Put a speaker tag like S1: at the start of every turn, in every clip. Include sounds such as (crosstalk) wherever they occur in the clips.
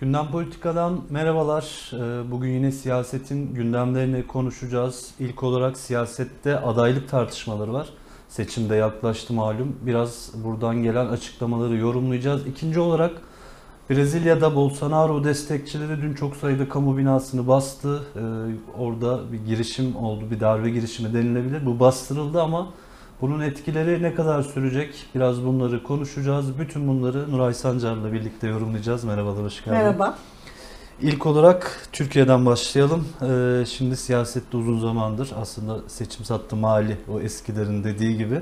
S1: Gündem Politika'dan merhabalar. Ee, Bugün yine siyasetin gündemlerini konuşacağız. İlk olarak siyasette adaylık tartışmaları var. Seçimde yaklaştı malum. Biraz buradan gelen açıklamaları yorumlayacağız. İkinci olarak Brezilya'da Bolsonaro destekçileri dün çok sayıda kamu binasını bastı. Ee, Orada bir girişim oldu, bir darbe girişimi denilebilir. Bu bastırıldı ama bunun etkileri ne kadar sürecek? Biraz bunları konuşacağız. Bütün bunları Nuray Sancar'la birlikte yorumlayacağız. Merhabalar, hoş geldin.
S2: Merhaba.
S1: İlk olarak Türkiye'den başlayalım. Ee, şimdi siyasette uzun zamandır aslında seçim sattı mali o eskilerin dediği gibi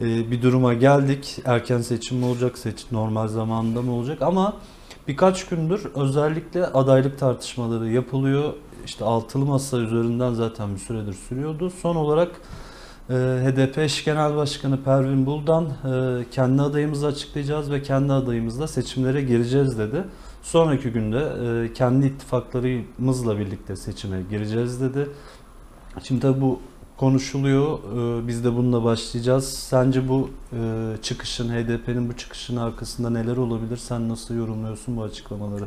S1: ee, bir duruma geldik. Erken seçim mi olacak, seçim normal zamanında mı olacak ama birkaç gündür özellikle adaylık tartışmaları yapılıyor. İşte altılı masa üzerinden zaten bir süredir sürüyordu. Son olarak HDP eş genel başkanı Pervin Buldan e, kendi adayımızı açıklayacağız ve kendi adayımızla seçimlere gireceğiz dedi. Sonraki günde e, kendi ittifaklarımızla birlikte seçime gireceğiz dedi. Şimdi tabii bu konuşuluyor. E, Biz de bununla başlayacağız. Sence bu çıkışın, HDP'nin bu çıkışın arkasında neler olabilir? Sen nasıl yorumluyorsun bu açıklamaları?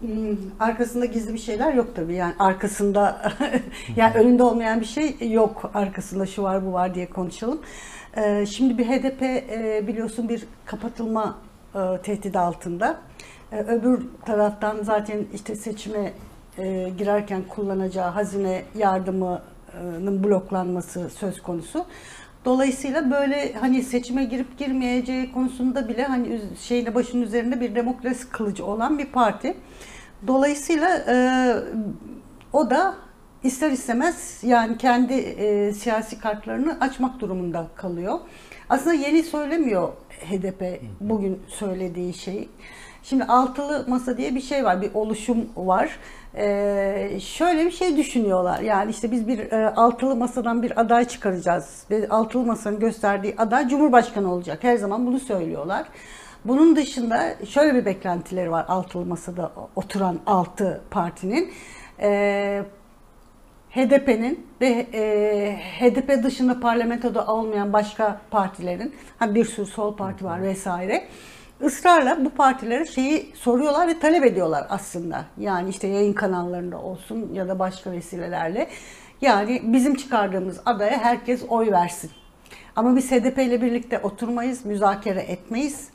S2: Hmm, Arkasında gizli bir şeyler yok tabii. Yani arkasında (laughs) yani önünde olmayan bir şey yok. Arkasında şu var bu var diye konuşalım. Ee, Şimdi bir HDP e, biliyorsun bir kapatılma e, tehdidi altında. E, Öbür taraftan zaten işte seçime e, girerken kullanacağı hazine yardımının bloklanması söz konusu. Dolayısıyla böyle hani seçime girip girmeyeceği konusunda bile hani şeyine başının üzerinde bir demokrasi kılıcı olan bir parti. Dolayısıyla e, o da ister istemez yani kendi e, siyasi kartlarını açmak durumunda kalıyor. Aslında yeni söylemiyor HDP bugün söylediği şey. Şimdi altılı masa diye bir şey var, bir oluşum var. Ee, şöyle bir şey düşünüyorlar. Yani işte biz bir e, altılı masadan bir aday çıkaracağız. Ve altılı masanın gösterdiği aday Cumhurbaşkanı olacak. Her zaman bunu söylüyorlar. Bunun dışında şöyle bir beklentileri var altılı masada oturan altı partinin. Ee, HDP'nin ve e, HDP dışında parlamentoda olmayan başka partilerin, bir sürü sol parti var vesaire, ısrarla bu partilere şeyi soruyorlar ve talep ediyorlar aslında. Yani işte yayın kanallarında olsun ya da başka vesilelerle. Yani bizim çıkardığımız adaya herkes oy versin. Ama biz HDP ile birlikte oturmayız, müzakere etmeyiz.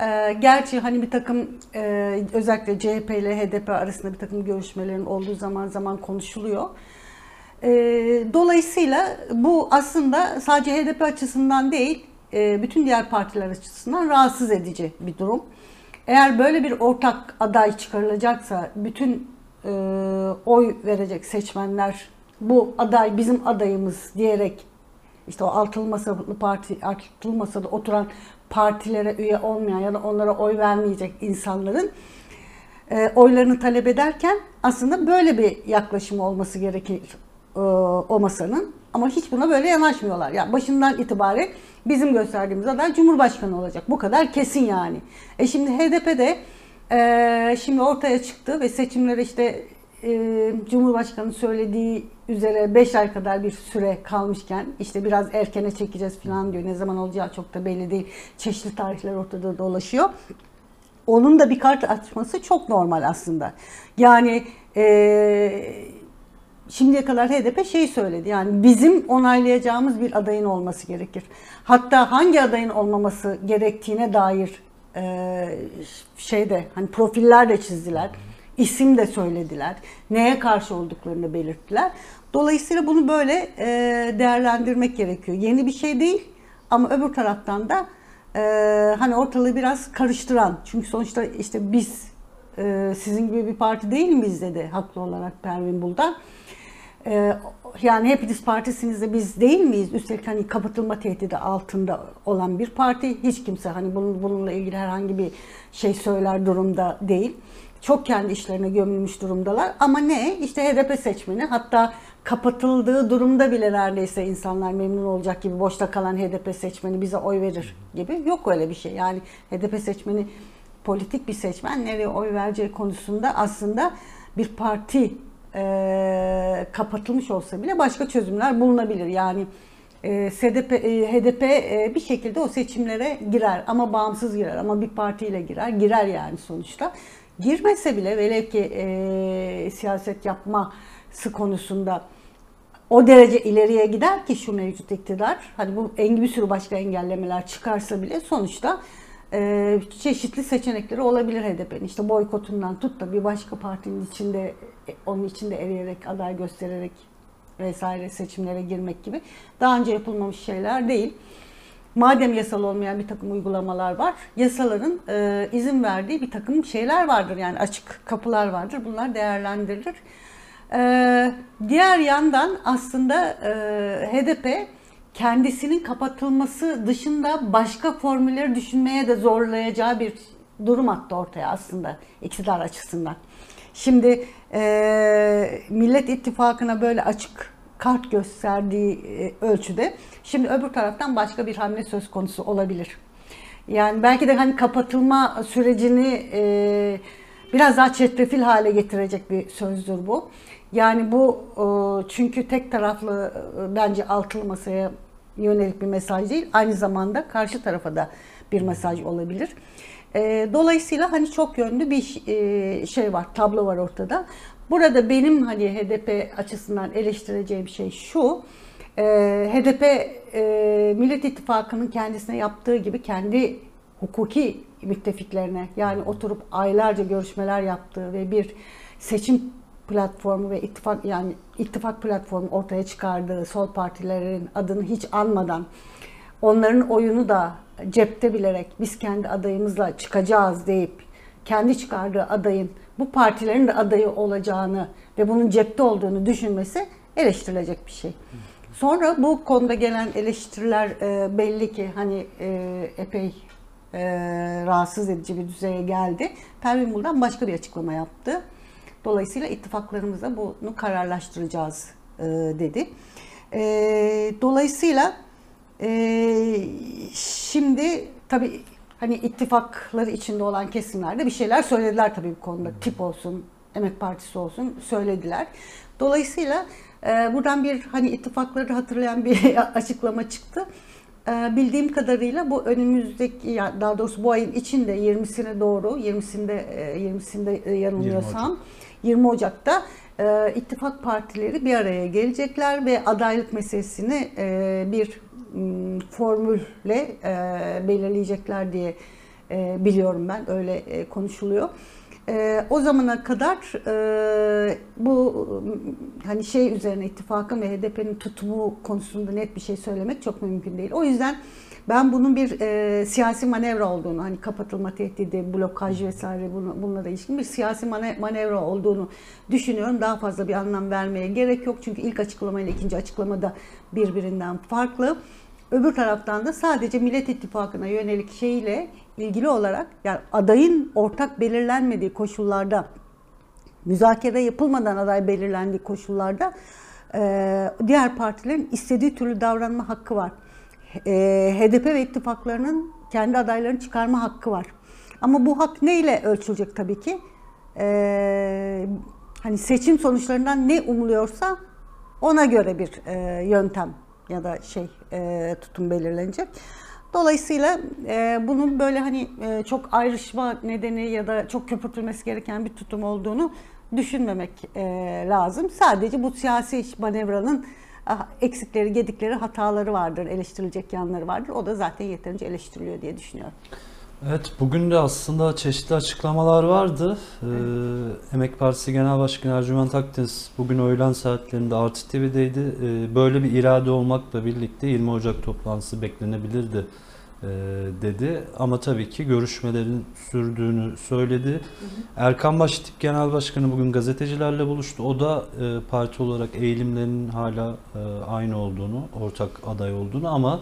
S2: Ee, gerçi hani bir takım e, özellikle CHP ile HDP arasında bir takım görüşmelerin olduğu zaman zaman konuşuluyor. Ee, dolayısıyla bu aslında sadece HDP açısından değil, e, bütün diğer partiler açısından rahatsız edici bir durum. Eğer böyle bir ortak aday çıkarılacaksa bütün e, oy verecek seçmenler bu aday bizim adayımız diyerek işte o altılı masalı parti, altılı masada oturan partilere üye olmayan ya da onlara oy vermeyecek insanların e, oylarını talep ederken aslında böyle bir yaklaşım olması gerekir e, o masanın. Ama hiç buna böyle yanaşmıyorlar. Yani başından itibaren bizim gösterdiğimiz aday Cumhurbaşkanı olacak. Bu kadar kesin yani. E şimdi HDP de e, şimdi ortaya çıktı ve seçimlere işte e, Cumhurbaşkanı söylediği üzere 5 ay kadar bir süre kalmışken işte biraz erkene çekeceğiz falan diyor. Ne zaman olacağı çok da belli değil. Çeşitli tarihler ortada dolaşıyor. Onun da bir kart açması çok normal aslında. Yani e, şimdiye kadar HDP şey söyledi. Yani bizim onaylayacağımız bir adayın olması gerekir. Hatta hangi adayın olmaması gerektiğine dair e, şeyde hani profiller de çizdiler. isim de söylediler. Neye karşı olduklarını belirttiler. Dolayısıyla bunu böyle e, değerlendirmek gerekiyor. Yeni bir şey değil ama öbür taraftan da e, hani ortalığı biraz karıştıran. Çünkü sonuçta işte biz e, sizin gibi bir parti değil miyiz dedi haklı olarak Pervin Buldan. Ee, yani hepiniz partisiniz de biz değil miyiz? Üstelik hani kapatılma tehdidi altında olan bir parti. Hiç kimse hani bunun, bununla ilgili herhangi bir şey söyler durumda değil. Çok kendi işlerine gömülmüş durumdalar. Ama ne? İşte HDP seçmeni hatta kapatıldığı durumda bile neredeyse insanlar memnun olacak gibi boşta kalan HDP seçmeni bize oy verir gibi. Yok öyle bir şey. Yani HDP seçmeni politik bir seçmen nereye oy vereceği konusunda aslında bir parti e, kapatılmış olsa bile başka çözümler bulunabilir. Yani e, SDP, e, HDP e, bir şekilde o seçimlere girer ama bağımsız girer ama bir partiyle girer. Girer yani sonuçta. girmese bile velev ki e, siyaset yapması konusunda o derece ileriye gider ki şu mevcut iktidar. Hani bu en bir sürü başka engellemeler çıkarsa bile sonuçta e, çeşitli seçenekleri olabilir HDP'nin. İşte boykotundan tut da bir başka partinin içinde e, onun içinde eriyerek aday göstererek vesaire seçimlere girmek gibi daha önce yapılmamış şeyler değil. Madem yasal olmayan bir takım uygulamalar var, yasaların e, izin verdiği bir takım şeyler vardır. Yani açık kapılar vardır. Bunlar değerlendirilir. E, diğer yandan aslında e, HDP kendisinin kapatılması dışında başka formülleri düşünmeye de zorlayacağı bir durum attı ortaya aslında iktidar açısından. Şimdi e, Millet İttifakı'na böyle açık kart gösterdiği e, ölçüde şimdi öbür taraftan başka bir hamle söz konusu olabilir. Yani belki de hani kapatılma sürecini e, biraz daha çetrefil hale getirecek bir sözdür bu. Yani bu e, çünkü tek taraflı e, bence altılı masaya yönelik bir mesaj değil. Aynı zamanda karşı tarafa da bir mesaj olabilir. E, dolayısıyla hani çok yönlü bir e, şey var, tablo var ortada. Burada benim hani HDP açısından eleştireceğim şey şu. E, HDP e, Millet İttifakı'nın kendisine yaptığı gibi kendi hukuki müttefiklerine yani oturup aylarca görüşmeler yaptığı ve bir seçim platformu ve ittifak yani ittifak platformu ortaya çıkardığı sol partilerin adını hiç anmadan onların oyunu da cepte bilerek biz kendi adayımızla çıkacağız deyip kendi çıkardığı adayın bu partilerin de adayı olacağını ve bunun cepte olduğunu düşünmesi eleştirilecek bir şey. Sonra bu konuda gelen eleştiriler e, belli ki hani e, epey e, rahatsız edici bir düzeye geldi. Pervin Buldan başka bir açıklama yaptı. Dolayısıyla ittifaklarımızla bunu kararlaştıracağız e, dedi. E, dolayısıyla e, şimdi tabii hani ittifakları içinde olan kesimlerde bir şeyler söylediler tabii bu konuda. Tip olsun, Emek Partisi olsun söylediler. Dolayısıyla e, buradan bir hani ittifakları hatırlayan bir (laughs) açıklama çıktı. E, bildiğim kadarıyla bu önümüzdeki ya daha doğrusu bu ayın içinde 20'sine doğru 20'sinde e, 20'sinde e, yanılmıyorsam 20, Ocak'ta e, ittifak partileri bir araya gelecekler ve adaylık meselesini e, bir formülle e, belirleyecekler diye e, biliyorum ben öyle e, konuşuluyor. E, o zamana kadar e, bu hani şey üzerine ittifakın ve HDP'nin tutumu konusunda net bir şey söylemek çok mümkün değil. O yüzden ben bunun bir e, siyasi manevra olduğunu, hani kapatılma tehdidi, blokaj vesaire buna, bunlara ilişkin bir siyasi manevra olduğunu düşünüyorum. Daha fazla bir anlam vermeye gerek yok. Çünkü ilk açıklama ile ikinci açıklama da birbirinden farklı. Öbür taraftan da sadece Millet İttifakı'na yönelik şeyle ilgili olarak yani adayın ortak belirlenmediği koşullarda müzakere yapılmadan aday belirlendiği koşullarda e, diğer partilerin istediği türlü davranma hakkı var. E, HDP ve ittifaklarının kendi adaylarını çıkarma hakkı var. Ama bu hak neyle ölçülecek tabii ki? E, hani seçim sonuçlarından ne umuluyorsa ona göre bir e, yöntem ya da şey e, tutum belirlenecek. Dolayısıyla e, bunun böyle hani e, çok ayrışma nedeni ya da çok köpürtülmesi gereken bir tutum olduğunu düşünmemek e, lazım. Sadece bu siyasi manevranın eksikleri, gedikleri, hataları vardır, eleştirilecek yanları vardır. O da zaten yeterince eleştiriliyor diye düşünüyorum.
S1: Evet, bugün de aslında çeşitli açıklamalar vardı. Ee, Emek Partisi Genel Başkanı Ercüment Akdeniz bugün öğlen saatlerinde Artı TV'deydi. Ee, böyle bir irade olmakla birlikte 20 Ocak toplantısı beklenebilirdi dedi. Ama tabii ki görüşmelerin sürdüğünü söyledi. Hı hı. Erkan Baştip Genel Başkanı bugün gazetecilerle buluştu. O da e, parti olarak eğilimlerinin hala e, aynı olduğunu, ortak aday olduğunu ama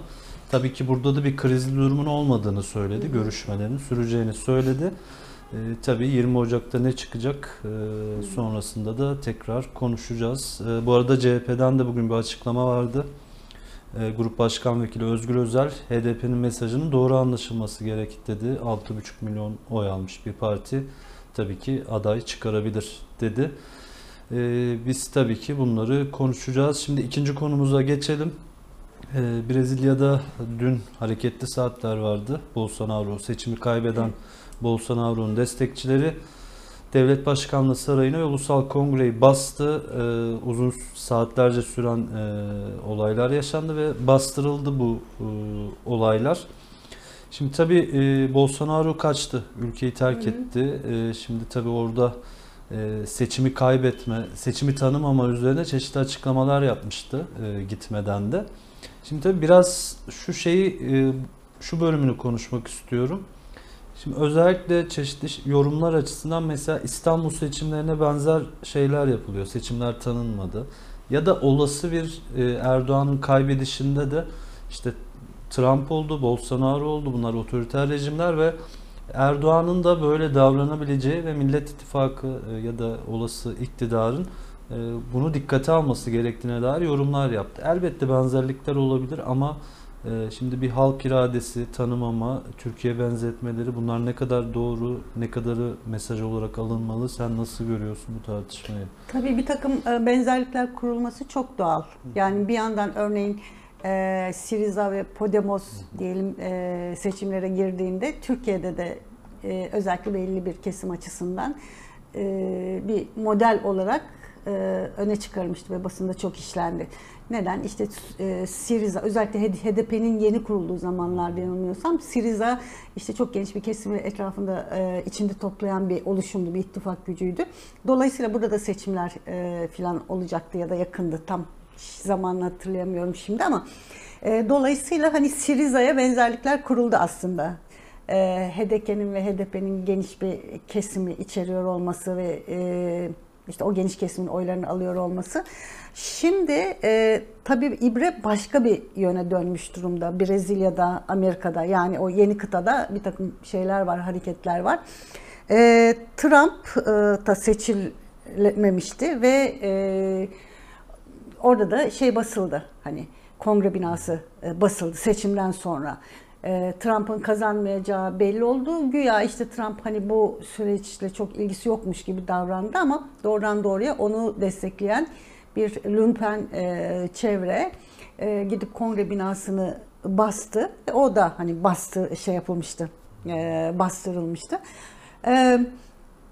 S1: Tabii ki burada da bir krizli durumun olmadığını söyledi. Hı hı. Görüşmelerin süreceğini söyledi. E, tabii 20 Ocak'ta ne çıkacak e, sonrasında da tekrar konuşacağız. E, bu arada CHP'den de bugün bir açıklama vardı. E, Grup Başkan Vekili Özgür Özel HDP'nin mesajının doğru anlaşılması gerek dedi. 6,5 milyon oy almış bir parti tabii ki aday çıkarabilir dedi. E, biz tabii ki bunları konuşacağız. Şimdi ikinci konumuza geçelim. Ee, Brezilya'da dün hareketli saatler vardı. Bolsonaro seçimi kaybeden Bolsonaro'nun destekçileri Devlet Başkanlığı Sarayı'na Ulusal Kongre'yi bastı. E, uzun saatlerce süren e, olaylar yaşandı ve bastırıldı bu e, olaylar. Şimdi tabii e, Bolsonaro kaçtı, ülkeyi terk
S2: Hı hı.
S1: etti. E, şimdi tabii orada e, seçimi kaybetme, seçimi tanımama üzerine çeşitli açıklamalar yapmıştı e, gitmeden de. Şimdi tabii biraz şu şeyi, e, şu bölümünü konuşmak istiyorum. Şimdi özellikle çeşitli yorumlar açısından mesela İstanbul seçimlerine benzer şeyler yapılıyor. Seçimler tanınmadı. Ya da olası bir e, Erdoğan'ın kaybedişinde de işte Trump oldu, Bolsonaro oldu. Bunlar otoriter rejimler ve Erdoğan'ın da böyle davranabileceği ve Millet İttifakı e, ya da olası iktidarın e, bunu dikkate alması gerektiğine dair yorumlar yaptı. Elbette benzerlikler olabilir ama şimdi bir halk iradesi tanımama, Türkiye benzetmeleri bunlar ne kadar doğru, ne kadarı mesaj olarak alınmalı? Sen nasıl görüyorsun bu tartışmayı?
S2: Tabii bir takım e, benzerlikler kurulması çok doğal. Yani bir yandan örneğin e, Siriza ve Podemos diyelim e, seçimlere girdiğinde Türkiye'de de e, özellikle belli bir kesim açısından e, bir model olarak e, öne çıkarılmıştı ve basında çok işlendi. Neden? İşte e, Siriza özellikle HDP'nin yeni kurulduğu zamanlarda yanılmıyorsam Siriza işte çok geniş bir kesimi etrafında e, içinde toplayan bir oluşumdu, bir ittifak gücüydü. Dolayısıyla burada da seçimler e, falan olacaktı ya da yakındı. Tam zamanını hatırlayamıyorum şimdi ama e, dolayısıyla hani Siriza'ya benzerlikler kuruldu aslında. E, HDP'nin ve HDP'nin geniş bir kesimi içeriyor olması ve e, işte o geniş kesimin oylarını alıyor olması. Şimdi e, tabii ibre başka bir yöne dönmüş durumda. Brezilya'da, Amerika'da yani o yeni kıtada bir takım şeyler var, hareketler var. E, Trump e, da seçilmemişti ve e, orada da şey basıldı hani kongre binası e, basıldı seçimden sonra. E, Trump'ın kazanmayacağı belli oldu. Güya işte Trump hani bu süreçle çok ilgisi yokmuş gibi davrandı ama doğrudan doğruya onu destekleyen bir lümpen e, çevre e, gidip kongre binasını bastı. O da hani bastı şey yapılmıştı, e, bastırılmıştı.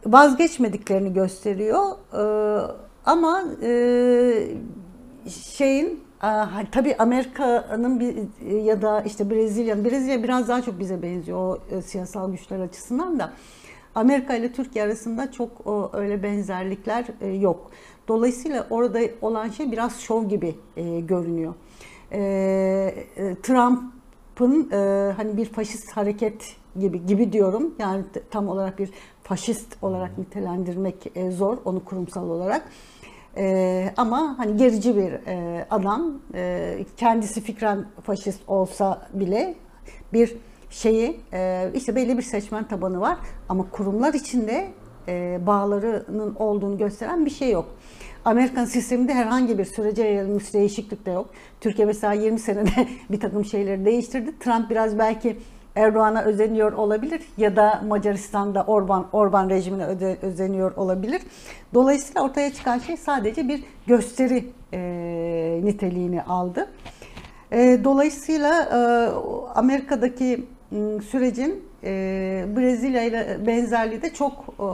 S2: Vazgeçmediklerini gösteriyor. Ama şeyin tabii Amerika'nın bir ya da işte Brezilya'nın Brezilya biraz daha çok bize benziyor o e, siyasal güçler açısından da. Amerika ile Türkiye arasında çok o, öyle benzerlikler e, yok. Dolayısıyla orada olan şey biraz şov gibi e, görünüyor. E, Trump'ın e, hani bir faşist hareket gibi gibi diyorum. Yani tam olarak bir faşist olarak nitelendirmek e, zor onu kurumsal olarak. Ee, ama hani gerici bir e, adam, e, kendisi fikren faşist olsa bile bir şeyi, e, işte belli bir seçmen tabanı var ama kurumlar içinde e, bağlarının olduğunu gösteren bir şey yok. Amerikan sisteminde herhangi bir sürece yayılmış değişiklik de yok. Türkiye mesela 20 senede (laughs) bir takım şeyleri değiştirdi. Trump biraz belki Erdoğan'a özeniyor olabilir ya da Macaristan'da Orban Orban rejimine özeniyor olabilir. Dolayısıyla ortaya çıkan şey sadece bir gösteri e, niteliğini aldı. E, dolayısıyla e, Amerika'daki sürecin e, Brezilya ile benzerliği de çok e,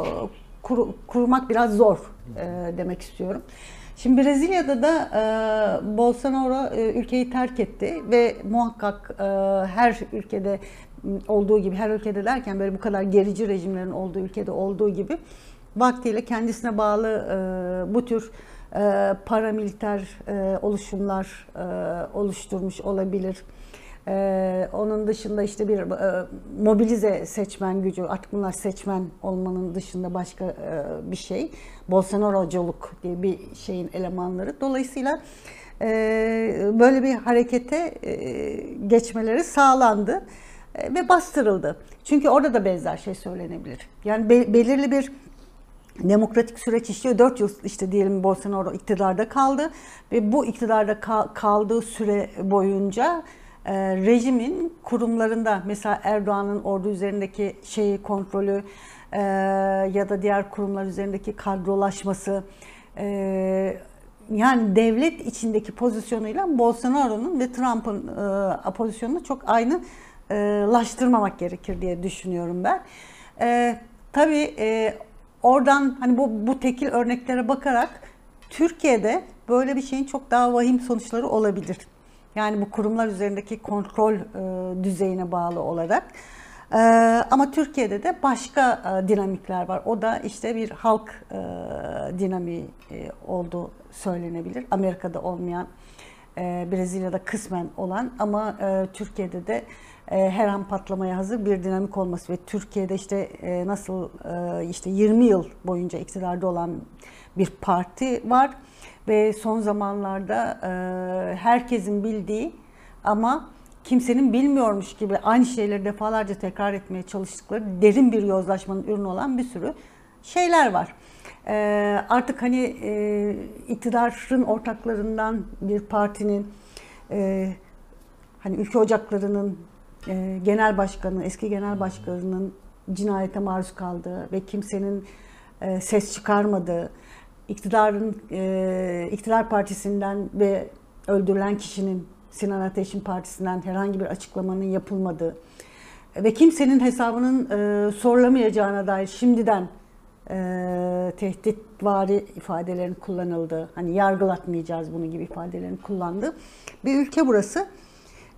S2: kur, kurmak biraz zor e, demek istiyorum. Şimdi Brezilya'da da e, Bolsonaro e, ülkeyi terk etti ve muhakkak e, her ülkede olduğu gibi, her ülkede derken böyle bu kadar gerici rejimlerin olduğu ülkede olduğu gibi vaktiyle kendisine bağlı e, bu tür e, paramiliter e, oluşumlar e, oluşturmuş olabilir. Ee, onun dışında işte bir e, mobilize seçmen gücü, artık bunlar seçmen olmanın dışında başka e, bir şey. Bolsonaroculuk diye bir şeyin elemanları. Dolayısıyla e, böyle bir harekete e, geçmeleri sağlandı ve bastırıldı. Çünkü orada da benzer şey söylenebilir. Yani be, belirli bir demokratik süreç işliyor. 4 yıl işte diyelim Bolsonaro iktidarda kaldı ve bu iktidarda kal, kaldığı süre boyunca e, rejimin kurumlarında mesela Erdoğan'ın ordu üzerindeki şeyi kontrolü e, ya da diğer kurumlar üzerindeki kadrolaşması e, yani devlet içindeki pozisyonuyla Bolsonaro'nun ve Trump'ın e, pozisyonunu çok aynı e, laştırmamak gerekir diye düşünüyorum ben. E, tabii e, oradan hani bu, bu tekil örneklere bakarak Türkiye'de böyle bir şeyin çok daha vahim sonuçları olabilir. Yani bu kurumlar üzerindeki kontrol e, düzeyine bağlı olarak. E, ama Türkiye'de de başka e, dinamikler var. O da işte bir halk e, dinamiği e, olduğu söylenebilir. Amerika'da olmayan, e, Brezilya'da kısmen olan ama e, Türkiye'de de her an patlamaya hazır bir dinamik olması ve Türkiye'de işte e, nasıl e, işte 20 yıl boyunca iktidarda olan bir parti var ve son zamanlarda e, herkesin bildiği ama kimsenin bilmiyormuş gibi aynı şeyleri defalarca tekrar etmeye çalıştıkları derin bir yozlaşmanın ürünü olan bir sürü şeyler var. E, artık hani e, iktidarın ortaklarından bir partinin e, hani ülke ocaklarının e, genel başkanı, eski genel başkanının cinayete maruz kaldığı ve kimsenin e, ses çıkarmadığı, iktidarın e, iktidar partisinden ve öldürülen kişinin Sinan Ateş'in partisinden herhangi bir açıklamanın yapılmadığı ve kimsenin hesabının e, sorulamayacağına dair şimdiden e, tehditvari ifadelerin kullanıldığı, hani yargılatmayacağız bunu gibi ifadelerin kullandığı bir ülke burası.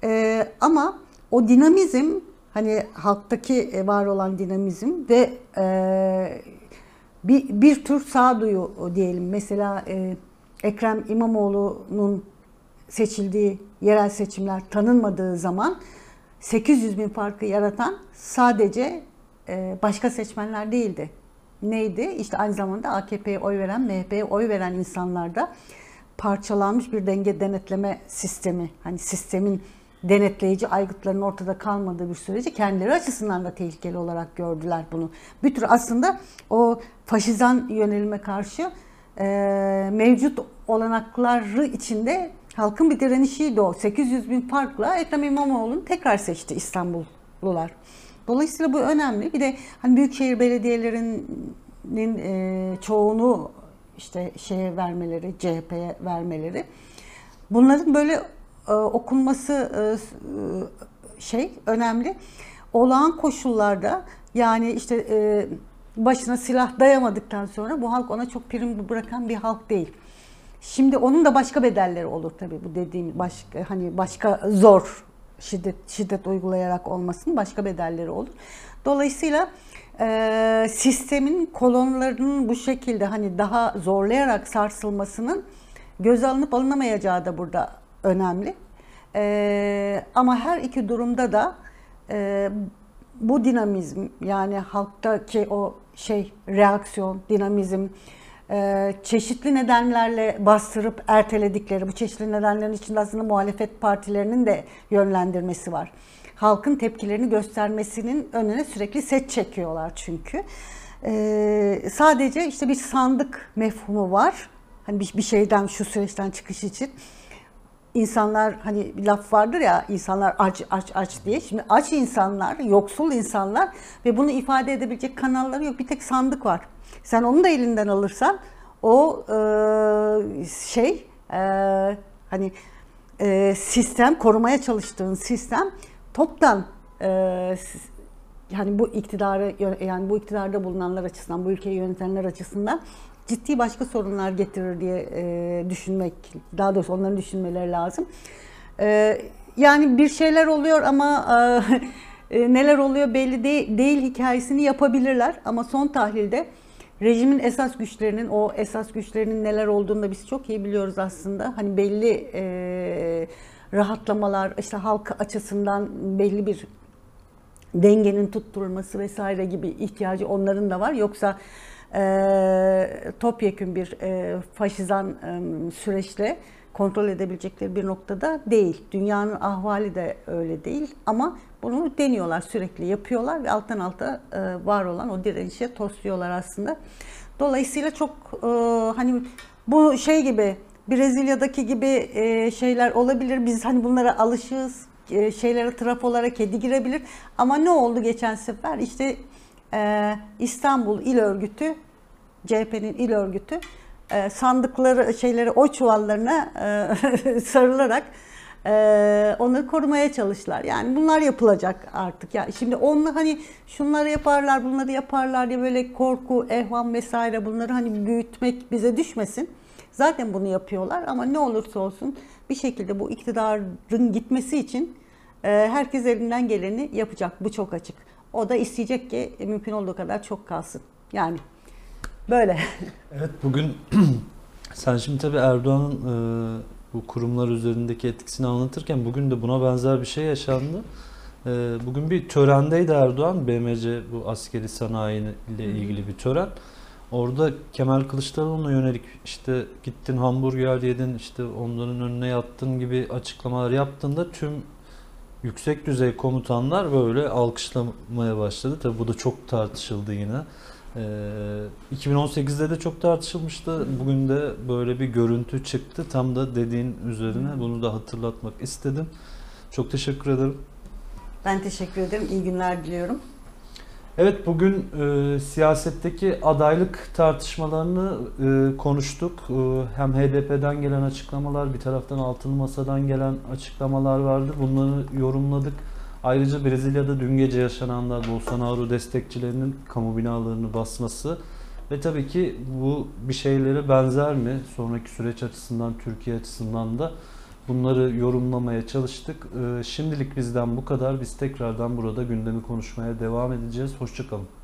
S2: E, ama o dinamizm hani halktaki var olan dinamizm ve e, bir, bir tür sağduyu diyelim. Mesela e, Ekrem İmamoğlu'nun seçildiği yerel seçimler tanınmadığı zaman 800 bin farkı yaratan sadece e, başka seçmenler değildi. Neydi? İşte aynı zamanda AKP'ye oy veren, MHP'ye oy veren insanlarda parçalanmış bir denge denetleme sistemi, hani sistemin denetleyici aygıtların ortada kalmadığı bir sürece kendileri açısından da tehlikeli olarak gördüler bunu. Bir tür aslında o faşizan yönelime karşı e, mevcut olanakları içinde halkın bir direnişiydi o. 800 bin farkla Ekrem İmamoğlu'nu tekrar seçti İstanbullular. Dolayısıyla bu önemli. Bir de hani büyükşehir belediyelerinin e, çoğunu işte şeye vermeleri, CHP'ye vermeleri. Bunların böyle e, okunması e, e, şey önemli. Olağan koşullarda yani işte başına silah dayamadıktan sonra bu halk ona çok prim bırakan bir halk değil. Şimdi onun da başka bedelleri olur tabii bu dediğim başka hani başka zor şiddet şiddet uygulayarak olmasının başka bedelleri olur. Dolayısıyla e, sistemin kolonlarının bu şekilde hani daha zorlayarak sarsılmasının göz alınıp alınamayacağı da burada önemli. E, ama her iki durumda da e, bu dinamizm yani halktaki o şey reaksiyon, dinamizm, e, çeşitli nedenlerle bastırıp erteledikleri, bu çeşitli nedenlerin içinde aslında muhalefet partilerinin de yönlendirmesi var. Halkın tepkilerini göstermesinin önüne sürekli set çekiyorlar çünkü. E, sadece işte bir sandık mefhumu var. Hani bir, bir şeyden şu süreçten çıkış için insanlar hani bir laf vardır ya insanlar aç aç aç diye. Şimdi aç insanlar, yoksul insanlar ve bunu ifade edebilecek kanalları yok. Bir tek sandık var. Sen onu da elinden alırsan o e, şey e, hani e, sistem korumaya çalıştığın sistem toptan e, yani bu iktidarı yani bu iktidarda bulunanlar açısından, bu ülkeyi yönetenler açısından ciddi başka sorunlar getirir diye e, düşünmek, daha doğrusu onların düşünmeleri lazım. E, yani bir şeyler oluyor ama e, (laughs) e, neler oluyor belli değil, değil hikayesini yapabilirler ama son tahlilde rejimin esas güçlerinin o esas güçlerinin neler olduğunu da biz çok iyi biliyoruz aslında. Hani belli e, rahatlamalar işte halk açısından belli bir dengenin tutturulması vesaire gibi ihtiyacı onların da var. Yoksa e, topyekün bir e, faşizan e, süreçle kontrol edebilecekleri bir noktada değil. Dünyanın ahvali de öyle değil ama bunu deniyorlar sürekli yapıyorlar ve alttan alta e, var olan o direnişe tosluyorlar aslında. Dolayısıyla çok e, hani bu şey gibi Brezilya'daki gibi e, şeyler olabilir. Biz hani bunlara alışığız. E, şeylere trafolara kedi girebilir. Ama ne oldu geçen sefer? İşte e, İstanbul İl Örgütü, CHP'nin il örgütü e, sandıkları şeyleri oy çuvallarına e, (laughs) sarılarak Ee, onları korumaya çalıştılar. Yani bunlar yapılacak artık. Yani şimdi onlar hani şunları yaparlar, bunları yaparlar diye böyle korku, ehvam vesaire bunları hani büyütmek bize düşmesin. Zaten bunu yapıyorlar ama ne olursa olsun bir şekilde bu iktidarın gitmesi için e, herkes elinden geleni yapacak. Bu çok açık. O da isteyecek ki mümkün olduğu kadar çok kalsın. Yani böyle. (laughs)
S1: Evet bugün (clears throat) sen şimdi tabii Erdoğan'ın e, bu kurumlar üzerindeki etkisini anlatırken bugün de buna benzer bir şey yaşandı. E, bugün bir törendeydi Erdoğan. BMC bu askeri sanayi ile ilgili bir tören. Orada Kemal Kılıçdaroğlu'na yönelik işte gittin hamburger yedin işte onların önüne yattın gibi açıklamalar yaptığında tüm yüksek düzey komutanlar böyle alkışlamaya başladı. Tabii bu da çok tartışıldı yine. Ee, 2018'de de çok tartışılmıştı. Bugün de böyle bir görüntü çıktı. Tam da dediğin üzerine bunu da hatırlatmak istedim. Çok teşekkür ederim.
S2: Ben teşekkür ederim. İyi günler diliyorum.
S1: Evet bugün e, siyasetteki adaylık tartışmalarını e, konuştuk. E, hem HDP'den gelen açıklamalar, bir taraftan Altılı Masa'dan gelen açıklamalar vardı. Bunları yorumladık. Ayrıca Brezilya'da dün gece yaşananlar Bolsonaro destekçilerinin kamu binalarını basması ve tabii ki bu bir şeylere benzer mi? Sonraki süreç açısından, Türkiye açısından da bunları yorumlamaya çalıştık. Ee, Şimdilik bizden bu kadar. Biz tekrardan burada gündemi konuşmaya devam edeceğiz. Hoşçakalın.